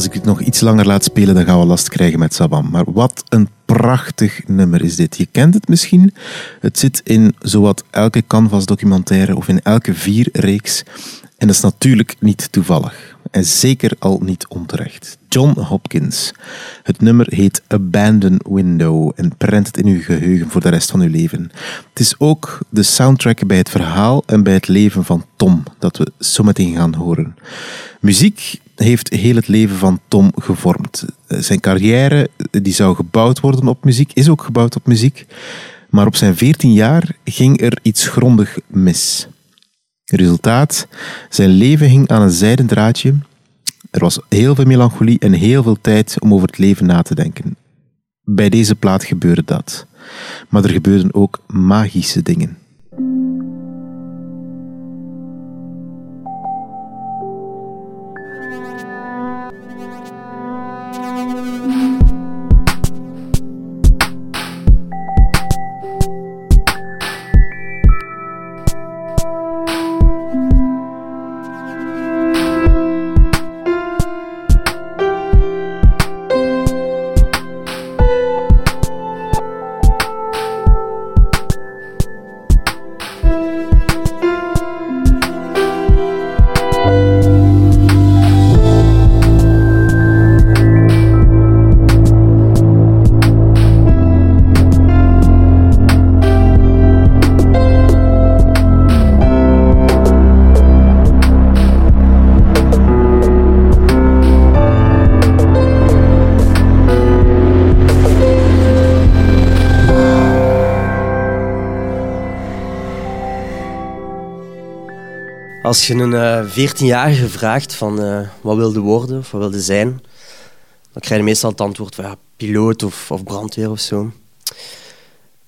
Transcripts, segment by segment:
Als ik het nog iets langer laat spelen, dan gaan we last krijgen met Sabam. Maar wat een prachtig nummer is dit. Je kent het misschien. Het zit in zowat elke Canvas documentaire of in elke vier reeks. En dat is natuurlijk niet toevallig. En zeker al niet onterecht. John Hopkins. Het nummer heet Abandon Window en prent het in uw geheugen voor de rest van uw leven. Het is ook de soundtrack bij het verhaal en bij het leven van Tom dat we zo meteen gaan horen. Muziek heeft heel het leven van Tom gevormd. Zijn carrière die zou gebouwd worden op muziek, is ook gebouwd op muziek. Maar op zijn 14 jaar ging er iets grondig mis. Resultaat, zijn leven hing aan een zijden draadje. Er was heel veel melancholie en heel veel tijd om over het leven na te denken. Bij deze plaat gebeurde dat. Maar er gebeurden ook magische dingen. Als je een 14-jarige eh, vraagt van uh, wat wilde worden of wat wilde zijn, dan krijg je meestal het antwoord van ja, piloot of, of brandweer of zo.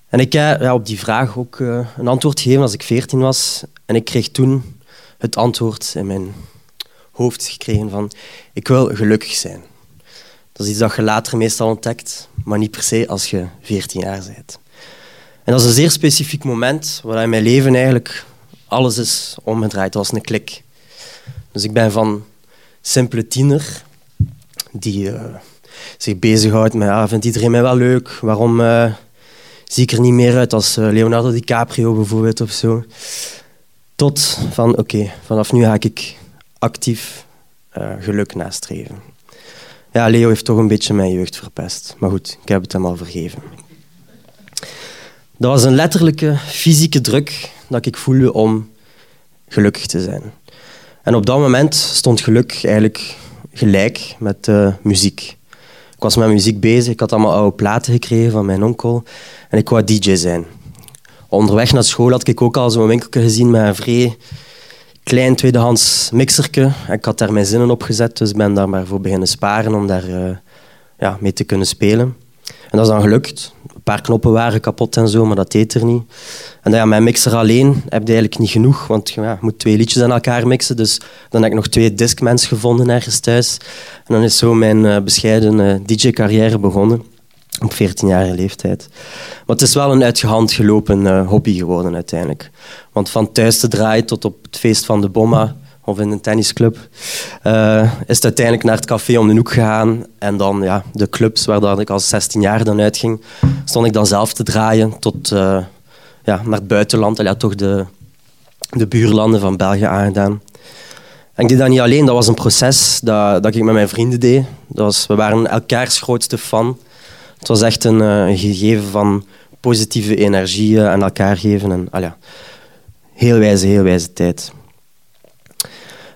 En ik heb ja, op die vraag ook uh, een antwoord gegeven als ik 14 was. En ik kreeg toen het antwoord in mijn hoofd gekregen van ik wil gelukkig zijn. Dat is iets dat je later meestal ontdekt, maar niet per se als je 14 jaar bent. En dat is een zeer specifiek moment waar in mijn leven eigenlijk alles is omgedraaid. Dat was een klik. Dus ik ben van simpele tiener die uh, zich bezighoudt met ja, vindt iedereen mij wel leuk? Waarom uh, zie ik er niet meer uit als uh, Leonardo DiCaprio bijvoorbeeld of zo? Tot van oké, vanaf nu ga ik actief geluk nastreven. Ja, Leo heeft toch een beetje mijn jeugd verpest. Maar goed, ik heb het hem al vergeven. Dat was een letterlijke fysieke druk dat ik voelde om gelukkig te zijn. En op dat moment stond geluk eigenlijk gelijk met muziek. Ik was met muziek bezig, ik had allemaal oude platen gekregen van mijn onkel en ik wou DJ zijn. Onderweg naar school had ik ook al zo'n winkeltje gezien met een vrij klein tweedehands mixerke. Ik had daar mijn zinnen op gezet, dus ben daar maar voor beginnen sparen om daar uh, ja, mee te kunnen spelen. En dat is dan gelukt. Een paar knoppen waren kapot en zo, maar dat deed er niet. En ja, mijn mixer alleen heb je eigenlijk niet genoeg, want je moet twee liedjes aan elkaar mixen. Dus dan heb ik nog twee discmans gevonden ergens thuis. En dan is zo mijn uh, bescheiden uh, DJ-carrière begonnen. Op 14-jarige leeftijd. Maar het is wel een uit je hand gelopen uh, hobby geworden uiteindelijk. Want van thuis te draaien tot op het feest van de Bomma of in een tennisclub, uh, is het uiteindelijk naar het café om de hoek gegaan. En dan ja, de clubs waar dat ik als 16 jaar dan uitging, stond ik dan zelf te draaien tot uh, ja, naar het buitenland. Ja, toch de de buurlanden van België aangedaan. En ik deed dat niet alleen, dat was een proces dat, dat ik met mijn vrienden deed. Dat was, we waren elkaars grootste fan. Het was echt een, uh, gegeven van positieve energie aan elkaar geven. En, ja, heel wijze, heel wijze tijd.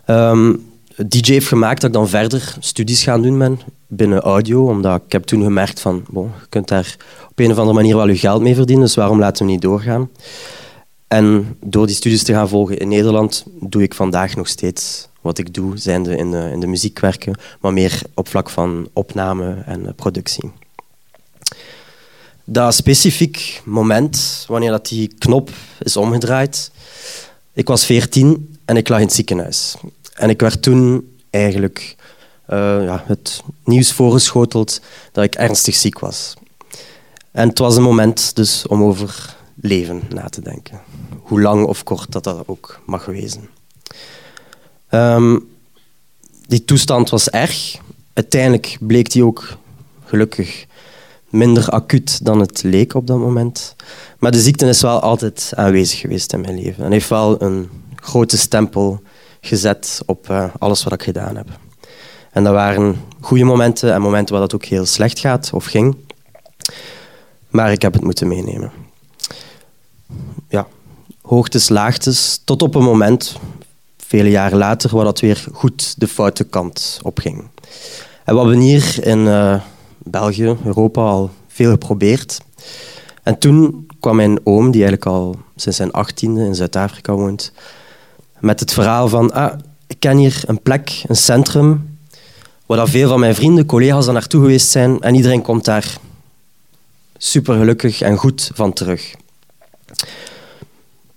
Um, DJ heeft gemaakt dat ik dan verder studies ga doen ben binnen audio, omdat ik heb toen gemerkt van, bon, je kunt daar op een of andere manier wel je geld mee verdienen, dus waarom laten we niet doorgaan? En door die studies te gaan volgen in Nederland, doe ik vandaag nog steeds wat ik doe, zijnde in de, in de muziek werken, maar meer op vlak van opname en productie. Dat specifiek moment, wanneer dat die knop is omgedraaid, ik was veertien en ik lag in het ziekenhuis. En ik werd toen eigenlijk uh, ja, het nieuws voorgeschoteld dat ik ernstig ziek was. En het was een moment dus om over leven na te denken. Hoe lang of kort dat dat ook mag wezen. Um, die toestand was erg. Uiteindelijk bleek die ook gelukkig minder acuut dan het leek op dat moment. Maar de ziekte is wel altijd aanwezig geweest in mijn leven. En heeft wel een grote stempel gezet op uh, alles wat ik gedaan heb. En dat waren goede momenten en momenten waar dat ook heel slecht gaat of ging. Maar ik heb het moeten meenemen. Ja, hoogtes, laagtes, tot op een moment, vele jaren later, waar dat weer goed de foute kant opging. En we hebben hier in uh, België, Europa, al veel geprobeerd. En toen kwam mijn oom, die eigenlijk al sinds zijn achttiende in Zuid-Afrika woont, met het verhaal van, ah, ik ken hier een plek, een centrum, waar veel van mijn vrienden, collega's naartoe geweest zijn en iedereen komt daar super gelukkig en goed van terug.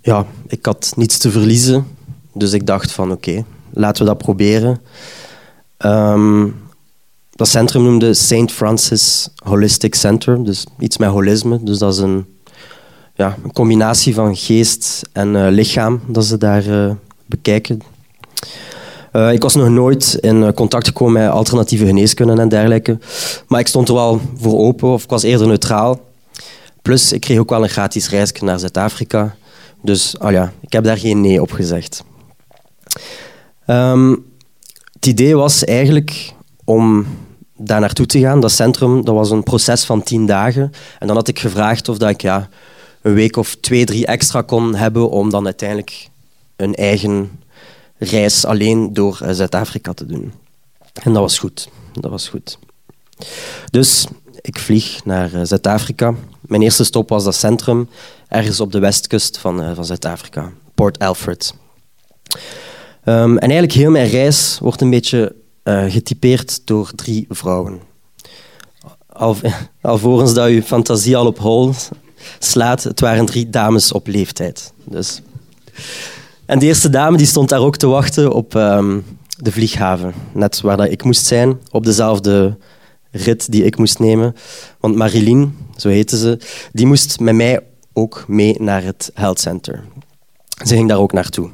Ja, ik had niets te verliezen, dus ik dacht van oké, laten we dat proberen. Ehm, dat centrum noemde St. Francis Holistic Center, dus iets met holisme. Dus dat is een, ja, een combinatie van geest en uh, lichaam dat ze daar uh, bekijken. Uh, ik was nog nooit in contact gekomen met alternatieve geneeskunde en dergelijke. Maar ik stond er wel voor open, of ik was eerder neutraal. Plus, ik kreeg ook wel een gratis reis naar Zuid-Afrika. Dus oh ja, ik heb daar geen nee op gezegd. Um, het idee was eigenlijk om daar naartoe te gaan. Dat centrum dat was een proces van tien dagen. En dan had ik gevraagd of dat ik ja, een week of twee, drie extra kon hebben om dan uiteindelijk een eigen reis alleen door eh, Zuid-Afrika te doen. En dat was goed. Dat was goed. Dus ik vlieg naar eh, Zuid-Afrika. Mijn eerste stop was dat centrum, ergens op de westkust van, uh, van Zuid-Afrika, Port Alfred. Um, en eigenlijk heel mijn reis wordt een beetje getypeerd door drie vrouwen. Al, alvorens dat je fantasie al op hol slaat, het waren drie dames op leeftijd. Dus en de eerste dame die stond daar ook te wachten op um, de vlieghaven. Net waar dat ik moest zijn, op dezelfde rit die ik moest nemen. Want Marilyn, zo heette ze, die moest met mij ook mee naar het health center. Ze ging daar ook naartoe.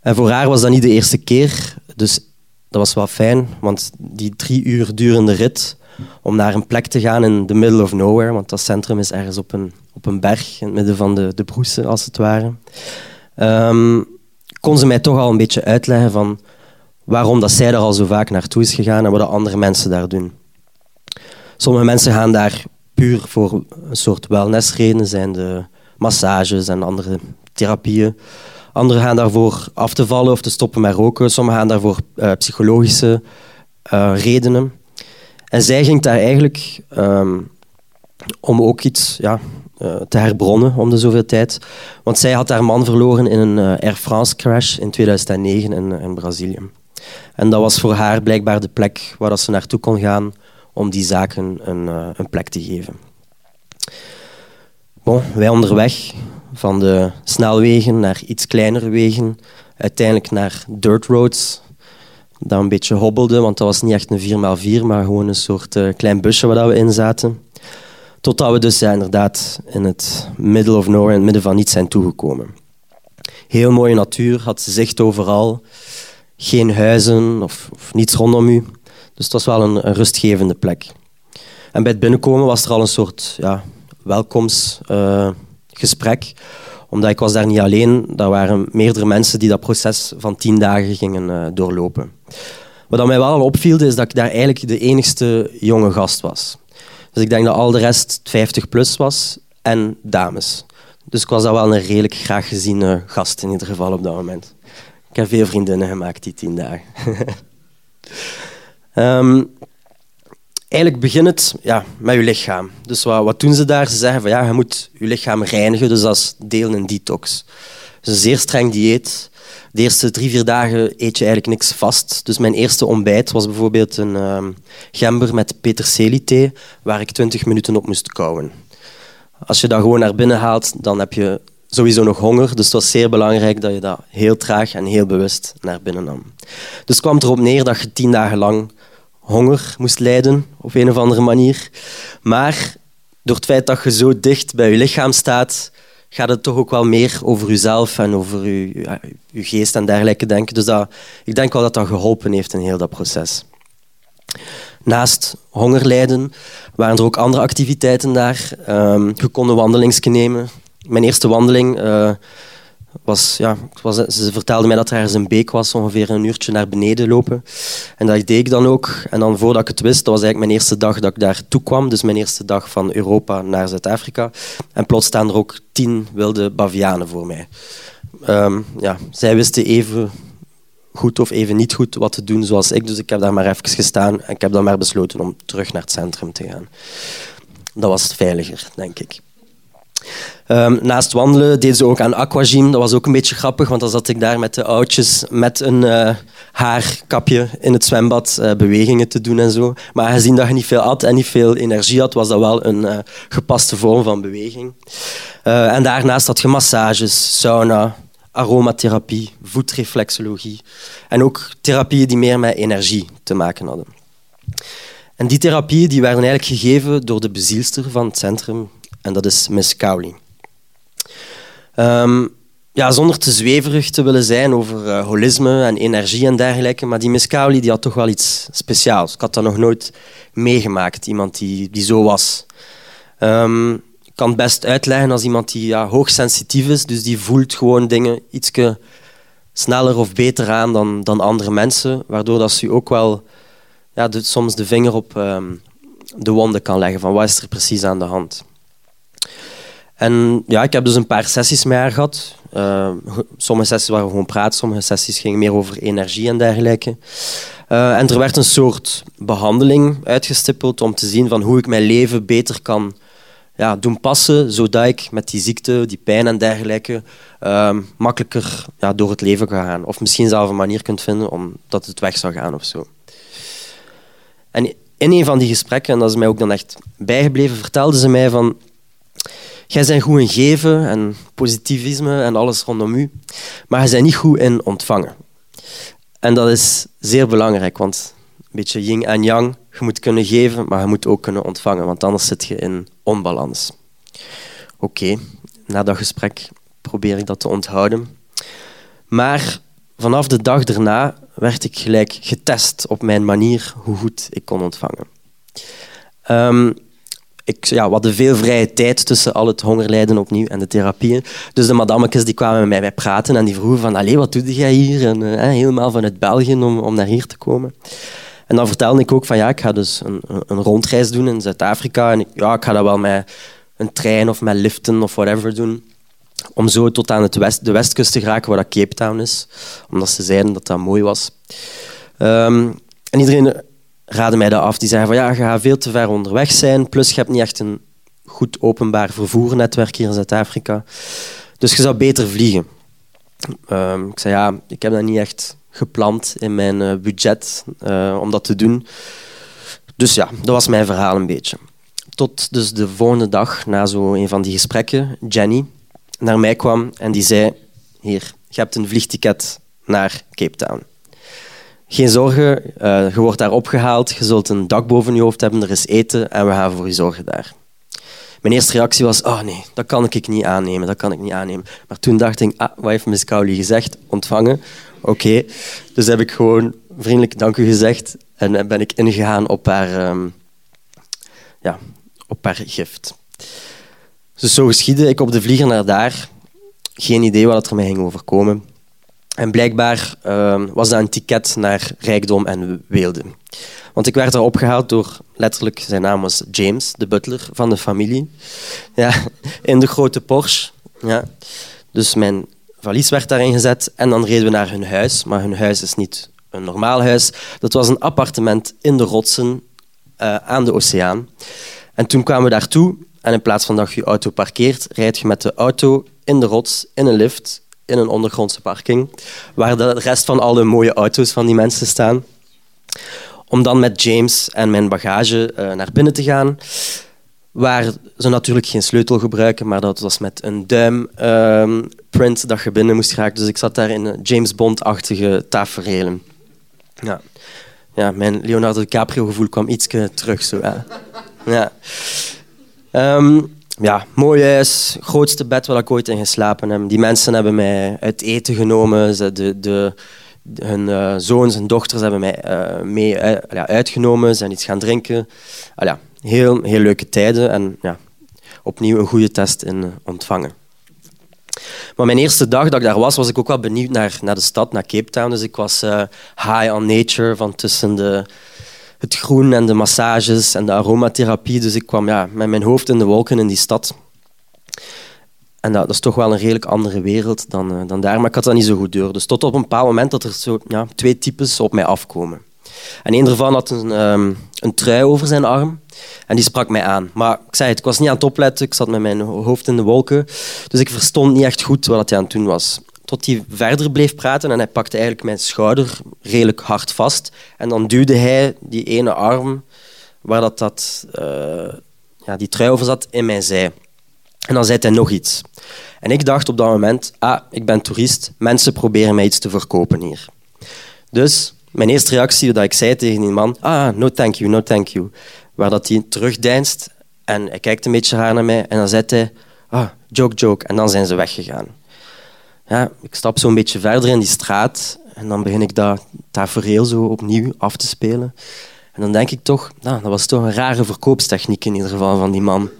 En voor haar was dat niet de eerste keer, dus dat was wel fijn, want die drie uur durende rit om naar een plek te gaan in the middle of nowhere, want dat centrum is ergens op een, op een berg in het midden van de, de broesen, als het ware. Um, kon ze mij toch al een beetje uitleggen van waarom dat zij daar al zo vaak naartoe is gegaan en wat de andere mensen daar doen. Sommige mensen gaan daar puur voor een soort wellnessredenen, zijn de massages en andere therapieën. Anderen gaan daarvoor af te vallen of te stoppen met roken. Sommigen gaan daarvoor uh, psychologische uh, redenen. En zij ging daar eigenlijk um, om ook iets ja, te herbronnen om de zoveel tijd. Want zij had haar man verloren in een uh, Air France crash in 2009 in, in, Brazilië. En dat was voor haar blijkbaar de plek waar ze naartoe kon gaan om die zaken een, een plek te geven. Bon, wij onderweg van de snelwegen naar iets kleinere wegen, uiteindelijk naar dirt roads, dat een beetje hobbelde, want dat was niet echt een 4x4, maar gewoon een soort klein busje waar we in zaten. Totdat we dus inderdaad in het middle of nowhere, in het midden van niets zijn toegekomen. Heel mooie natuur, had zicht overal. Geen huizen of, of niets rondom u. Dus het was wel een, rustgevende plek. En bij het binnenkomen was er al een soort ja, Omdat ik was daar niet alleen, daar waren meerdere mensen die dat proces van tien dagen gingen uh, doorlopen. Wat mij wel al opviel, is dat ik daar eigenlijk de enigste jonge gast was. Dus ik denk dat al de rest 50 plus was en dames. Dus ik was dat wel een redelijk graag geziene gast in ieder geval op dat moment. Ik heb veel vriendinnen gemaakt die tien dagen. um, eigenlijk begint het ja, met je lichaam. Dus wat, wat doen ze daar? Ze zeggen van ja, je moet je lichaam reinigen, dus dat is deel een detox. Dus een zeer streng dieet. De eerste drie, vier dagen eet je eigenlijk niks vast. Dus mijn eerste ontbijt was bijvoorbeeld een um, gember met peterselie waar ik twintig minuten op moest kouwen. Als je dat gewoon naar binnen haalt, dan heb je sowieso nog honger. Dus het was zeer belangrijk dat je dat heel traag en heel bewust naar binnen nam. Dus het kwam erop neer dat je tien dagen lang honger moest lijden op een of andere manier. Maar door het feit dat je zo dicht bij je lichaam staat, gaat het toch ook wel meer over jezelf en over je geest en dergelijke denken. Dus dat, ik denk wel dat dat geholpen heeft in heel dat proces. Naast hongerlijden waren er ook andere activiteiten daar. Um, je kon een nemen. Mijn eerste wandeling uh, was, ja, was, ze vertelde mij dat er ergens een beek was, ongeveer een uurtje naar beneden lopen. En dat deed ik dan ook. En dan voordat ik het wist, dat was eigenlijk mijn eerste dag dat ik daar toe kwam. Dus mijn eerste dag van Europa naar Zuid-Afrika. En plots staan er ook tien wilde bavianen voor mij. Um, ja, zij wisten even goed of even niet goed wat te doen zoals ik. Dus ik heb daar maar even gestaan en ik heb dan maar besloten om terug naar het centrum te gaan. Dat was veiliger, denk ik. Um, naast wandelen deden ze ook aan aquagym. Dat was ook een beetje grappig, want dan zat ik daar met de oudjes met een uh, haarkapje in het zwembad uh, bewegingen te doen en zo. Maar gezien dat je niet veel had en niet veel energie had, was dat wel een uh, gepaste vorm van beweging. en daarnaast had je massages, sauna, aromatherapie, voetreflexologie en ook therapieën die meer met energie te maken hadden. En die therapieën die werden eigenlijk gegeven door de bezielster van het centrum, en dat is Miss Cowley. Um, ja, zonder te zweverig te willen zijn over uh, holisme en energie en dergelijke, maar die Miss Cowley die had toch wel iets speciaals. Ik had dat nog nooit meegemaakt, iemand die, die zo was. Um, ik kan het best uitleggen als iemand die ja, hoogsensitief is, dus die voelt gewoon dingen iets sneller of beter aan dan, dan andere mensen, waardoor dat ze ook wel ja, soms de vinger op um, de wonden kan leggen van wat is er precies aan de hand. En ja, ik heb dus een paar sessies met haar gehad. Uh, sommige sessies waren gewoon praten, sommige sessies gingen meer over energie en dergelijke. Uh, en er werd een soort behandeling uitgestippeld om te zien van hoe ik mijn leven beter kan ja, doen passen, zodat ik met die ziekte, die pijn en dergelijke, uh, makkelijker ja, door het leven kan gaan. Of misschien zelf een manier kunt vinden om dat het weg zou gaan of zo. En in een van die gesprekken, en dat is mij ook dan echt bijgebleven, vertelde ze mij van Jij bent goed in geven en positivisme en alles rondom u, maar je bent niet goed in ontvangen. En dat is zeer belangrijk, want een beetje yin en yang, je moet kunnen geven, maar je moet ook kunnen ontvangen, want anders zit je in onbalans. Oké, na dat gesprek probeer ik dat te onthouden. Maar vanaf de dag daarna werd ik gelijk getest op mijn manier hoe goed ik kon ontvangen. Um, ik, ja, we hadden veel vrije tijd tussen al het hongerlijden opnieuw en de therapieën. Dus de madammetjes die kwamen met mij praten en die vroegen van Allee, wat doe jij hier? En, uh, helemaal vanuit België om, om naar hier te komen. En dan vertelde ik ook van ja, ik ga dus een, een rondreis doen in Zuid-Afrika. En ik, ja, ik ga dat wel met een trein of met liften of whatever doen. Om zo tot aan het west, de westkust te geraken, waar dat Cape Town is. Omdat ze zeiden dat dat mooi was. Um, en iedereen raden mij dat af. Die zeggen van ja, je gaat veel te ver onderweg zijn. Plus je hebt niet echt een goed openbaar vervoernetwerk hier in Zuid-Afrika. Dus je zou beter vliegen. Uh, ik zei ja, ik heb dat niet echt gepland in mijn uh, budget uh, om dat te doen. Dus ja, dat was mijn verhaal een beetje. Tot dus de volgende dag, na zo een van die gesprekken, Jenny naar mij kwam en die zei: Hier, je hebt een vliegticket naar Cape Town. Geen zorgen, uh, je wordt daar opgehaald, je zult een dak boven je hoofd hebben, er is eten en we gaan voor je zorgen daar. Mijn eerste reactie was, oh nee, dat kan ik niet aannemen, dat kan ik niet aannemen. Maar toen dacht ik, ah, wat heeft Miss Cowley gezegd? Ontvangen. Oké. Dus heb ik gewoon vriendelijk dank u gezegd en ben ik ingegaan op haar, um, ja, op haar gift. Dus zo geschiedde ik op de vlieger naar daar. geen idee wat er mij ging overkomen. En blijkbaar ehm, was dat een ticket naar rijkdom en weelde. Want ik werd daar opgehaald door, letterlijk, zijn naam was James, de butler van de familie. Ja, in de grote Porsche. Ja. Dus mijn valies werd daarin gezet en dan reden we naar hun huis. Maar hun huis is niet een normaal huis. Dat was een appartement in de rotsen uh, aan de oceaan. En toen kwamen we daartoe en in plaats van dat je je auto parkeert, rijd je met de auto in de rots, in een lift, in een ondergrondse parking, waar de rest van alle mooie auto's van die mensen staan. Om dan met James en mijn bagage uh, naar binnen te gaan, waar ze natuurlijk geen sleutel gebruiken, maar dat was met een duimprint uh, dat je binnen moest geraken. Dus ik zat daar in een James Bond-achtige tafereelen. Ja. ja, mijn Leonardo DiCaprio-gevoel kwam iets terug. Zo, ja. Um, ja, mooi huis, grootste bed waar ik ooit in geslapen heb. Die mensen hebben mij uit eten genomen. Ze, de, de, hun uh, zoons en dochters hebben mij uh, mee uh, ja, uitgenomen. Zijn iets gaan drinken. Ja, heel, heel leuke tijden en ja, opnieuw een goede test in ontvangen. Maar mijn eerste dag dat ik daar was, was ik ook wel benieuwd naar, naar de stad, naar Cape Town. Dus ik was high on nature, van tussen de, het groen en de massages en de aromatherapie. Dus ik kwam ja, met mijn hoofd in de wolken in die stad. En dat, is toch wel een redelijk andere wereld dan, uh, dan daar. Maar ik had dat niet zo goed door. Dus tot op een bepaald moment dat er zo, ja, twee types op mij afkomen. En een daarvan had een, um, een trui over zijn arm. En die sprak mij aan. Maar ik zei het, ik was niet aan het opletten. Ik zat met mijn hoofd in de wolken. Dus ik verstond niet echt goed wat hij aan het doen was tot hij verder bleef praten en hij pakte eigenlijk mijn schouder redelijk hard vast. En dan duwde hij die ene arm waar dat, dat, uh, ja, die trui over zat in mijn zij. En dan zei hij nog iets. En ik dacht op dat moment, ah, ik ben toerist, mensen proberen mij iets te verkopen hier. Dus mijn eerste reactie dat ik zei tegen die man, ah, no thank you, no thank you. Waar dat hij terugdeinst en hij kijkt een beetje raar naar mij en dan zei hij, ah, joke, joke. En dan zijn ze weggegaan ja, ik stap zo een beetje verder in die straat en dan begin ik dat tafereel zo opnieuw af te spelen. En dan denk ik toch, nou, dat was toch een rare verkoopstechniek in ieder geval van die man.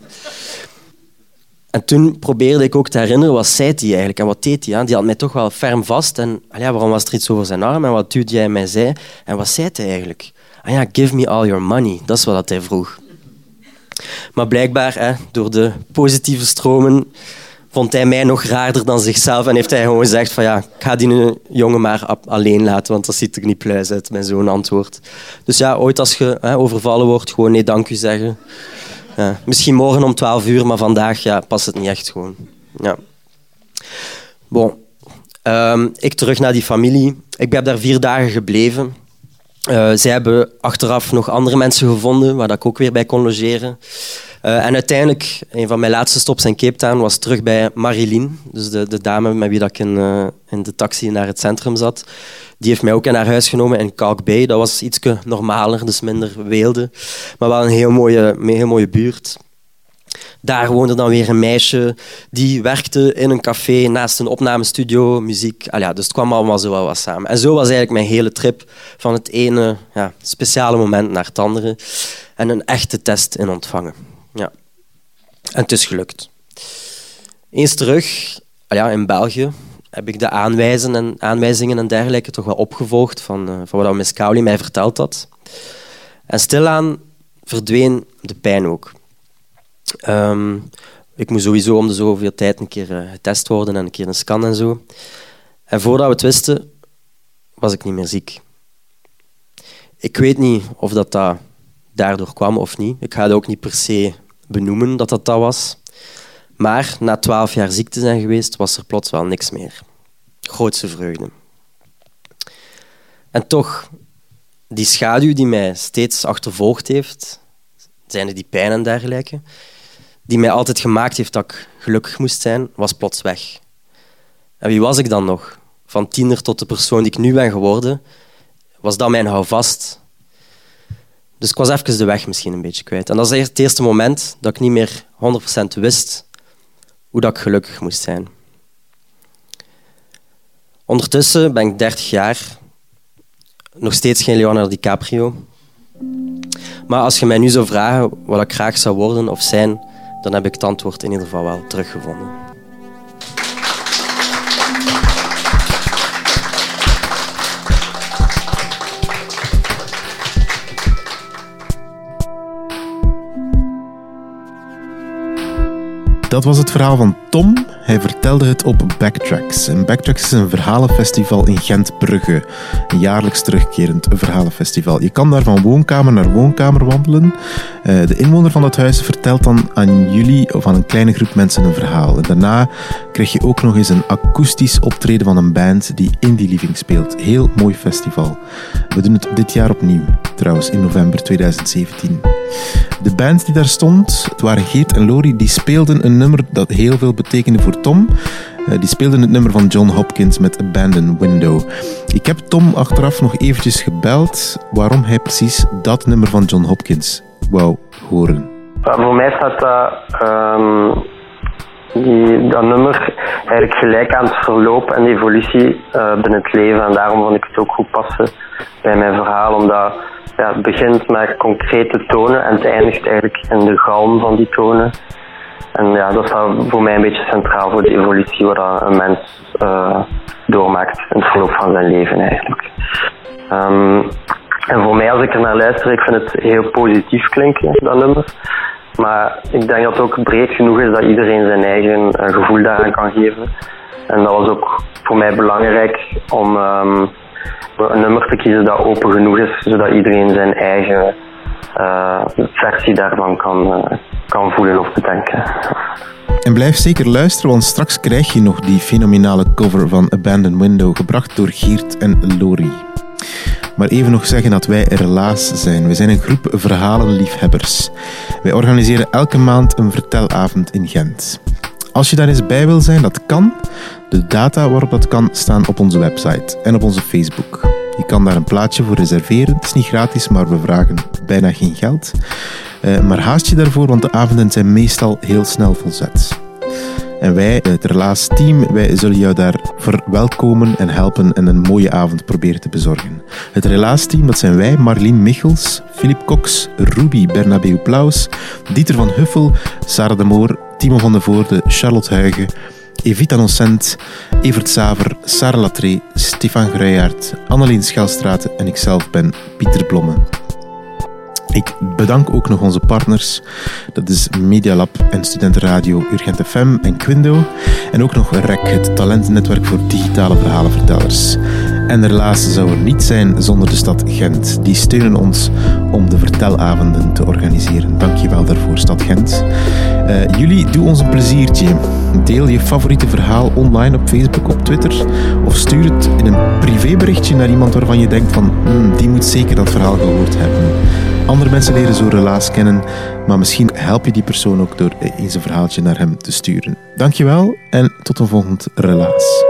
En toen probeerde ik ook te herinneren, wat zei hij eigenlijk en wat deed hij? Die had mij toch wel ferm vast. En waarom was er iets over zijn arm en wat duwde jij mij zei? En wat zei hij eigenlijk? Ah ja, give me all your money. Dat is wat hij vroeg. Maar blijkbaar, hè, door de positieve stromen vond hij mij nog raarder dan zichzelf en heeft hij gewoon gezegd van ja, ik ga die jongen maar alleen laten, want dat ziet er niet pluis uit met zo'n antwoord. Dus ja, ooit als je hè, overvallen wordt, gewoon nee dank u zeggen. Ja, misschien morgen om 12 uur, maar vandaag ja, past het niet echt gewoon. Ja. Bon. Um, ik terug naar die familie. Ik heb daar vier dagen gebleven. Uh, zij hebben achteraf nog andere mensen gevonden waar ik ook weer bij kon logeren. Uh, en uiteindelijk, een van mijn laatste stops in Cape Town was terug bij Marilyn, dus de, de dame met wie dat ik in, uh, in de taxi naar het centrum zat. Die heeft mij ook in haar huis genomen in Kalk Bay. Dat was iets normaler, dus minder weelde, maar wel een heel mooie, een heel mooie buurt. Daar woonde dan weer een meisje die werkte in een café naast een opnamestudio, muziek. Al ja, dus het kwam allemaal zo wel wat samen. En zo was eigenlijk mijn hele trip van het ene ja, speciale moment naar het andere. En een echte test in ontvangen. En het is gelukt. Eens terug, ah ja, in België, heb ik de aanwijzen en, aanwijzingen en dergelijke toch wel opgevolgd van, uh, van wat Miss Cowley mij verteld had. En stilaan verdween de pijn ook. Um, ik moest sowieso om de zoveel tijd een keer uh, getest worden en een keer een scan en zo. En voordat we het wisten, was ik niet meer ziek. Ik weet niet of dat, dat daardoor kwam of niet. Ik ga het ook niet per se benoemen dat dat dat was. Maar na twaalf jaar ziek te zijn geweest, was er plots wel niks meer. Grootste vreugde. En toch, die schaduw die mij steeds achtervolgd heeft, zijn die pijn en dergelijke, die mij altijd gemaakt heeft dat ik gelukkig moest zijn, was plots weg. En wie was ik dan nog? Van tiener tot de persoon die ik nu ben geworden, was dat mijn houvast dus ik was even de weg misschien een beetje kwijt. En dat is het eerste moment dat ik niet meer 100% wist hoe dat ik gelukkig moest zijn. Ondertussen ben ik 30 jaar, nog steeds geen Leonardo DiCaprio. Maar als je mij nu zou vragen wat ik graag zou worden of zijn, dan heb ik het antwoord in ieder geval wel teruggevonden. Dat was het verhaal van Tom. Hij vertelde het op Backtracks. En Backtracks is een verhalenfestival in Gent-Brugge. Een jaarlijks terugkerend verhalenfestival. Je kan daar van woonkamer naar woonkamer wandelen. Eh, de inwoner van dat huis vertelt dan aan jullie of aan een kleine groep mensen een verhaal. En daarna krijg je ook nog eens een akoestisch optreden van een band die Indie Living speelt. Heel mooi festival. We doen het dit jaar opnieuw, trouwens in november 2017. De band die daar stond, het waren Geert en Lori, die speelden een nummer dat heel veel betekende voor Tom. Eh, die speelden het nummer van John Hopkins met Abandoned Window. Ik heb Tom achteraf nog eventjes gebeld waarom hij precies dat nummer van John Hopkins wou horen. voor mij staat dat, um, die, dat nummer eigenlijk gelijk aan het verloop en de evolutie uh, binnen het leven. En daarom vond ik het ook goed passen bij mijn verhaal, omdat ja, het begint met concrete tonen en het eindigt eigenlijk in de galm van die tonen. En ja, dat staat voor mij een beetje centraal voor de evolutie wat een mens uh, doormaakt in het verloop van zijn leven eigenlijk. Um, en voor mij als ik er naar luister, ik vind het heel positief klinken, dat nummer. Maar ik denk dat het ook breed genoeg is dat iedereen zijn eigen uh, gevoel daaraan kan geven. En dat was ook voor mij belangrijk om um, een nummer te kiezen dat open genoeg is, zodat iedereen zijn eigen uh, versie daarvan kan, uh, kan voelen of bedenken. En blijf zeker luisteren, want straks krijg je nog die fenomenale cover van Abandoned Window, gebracht door Geert en Lori. Maar even nog zeggen dat wij helaas zijn. We zijn een groep verhalenliefhebbers. Wij organiseren elke maand een vertelavond in Gent. Als je daar eens bij wil zijn, dat kan. De data waarop dat kan staan op onze website en op onze Facebook. Je kan daar een plaatsje voor reserveren. Het is niet gratis, maar we vragen bijna geen geld. Uh, maar haast je daarvoor, want de avonden zijn meestal heel snel volzet. En wij, het Relaas-team, wij zullen jou daar verwelkomen en helpen en een mooie avond proberen te bezorgen. Het Relaas-team, dat zijn wij, Marlien Michels, Filip Cox, Ruby Bernabeu Plaus, Dieter van Huffel, Sarah de Moor, Timo van de Voorde, Charlotte Huigen, Evita Nocent, Evert Saver, Sarah Latré, Stefan Gruijaert, Annelien Schelstraat en ikzelf ben Pieter Blomme. Ik bedank ook nog onze partners. Dat is Medialab en Studentenradio Urgent FM en Quindo. En ook nog REC, het talentnetwerk voor digitale verhalenvertellers. En helaas zou er niet zijn zonder de stad Gent. Die steunen ons om de vertelavonden te organiseren. Dankjewel daarvoor, stad Gent. Uh, jullie, doe ons een pleziertje. Deel je favoriete verhaal online op Facebook, op Twitter. Of stuur het in een privéberichtje naar iemand waarvan je denkt van... Hmm, die moet zeker dat verhaal gehoord hebben. Andere mensen leren zo relaas kennen, maar misschien help je die persoon ook door eens een verhaaltje naar hem te sturen. Dankjewel en tot een volgend relaas.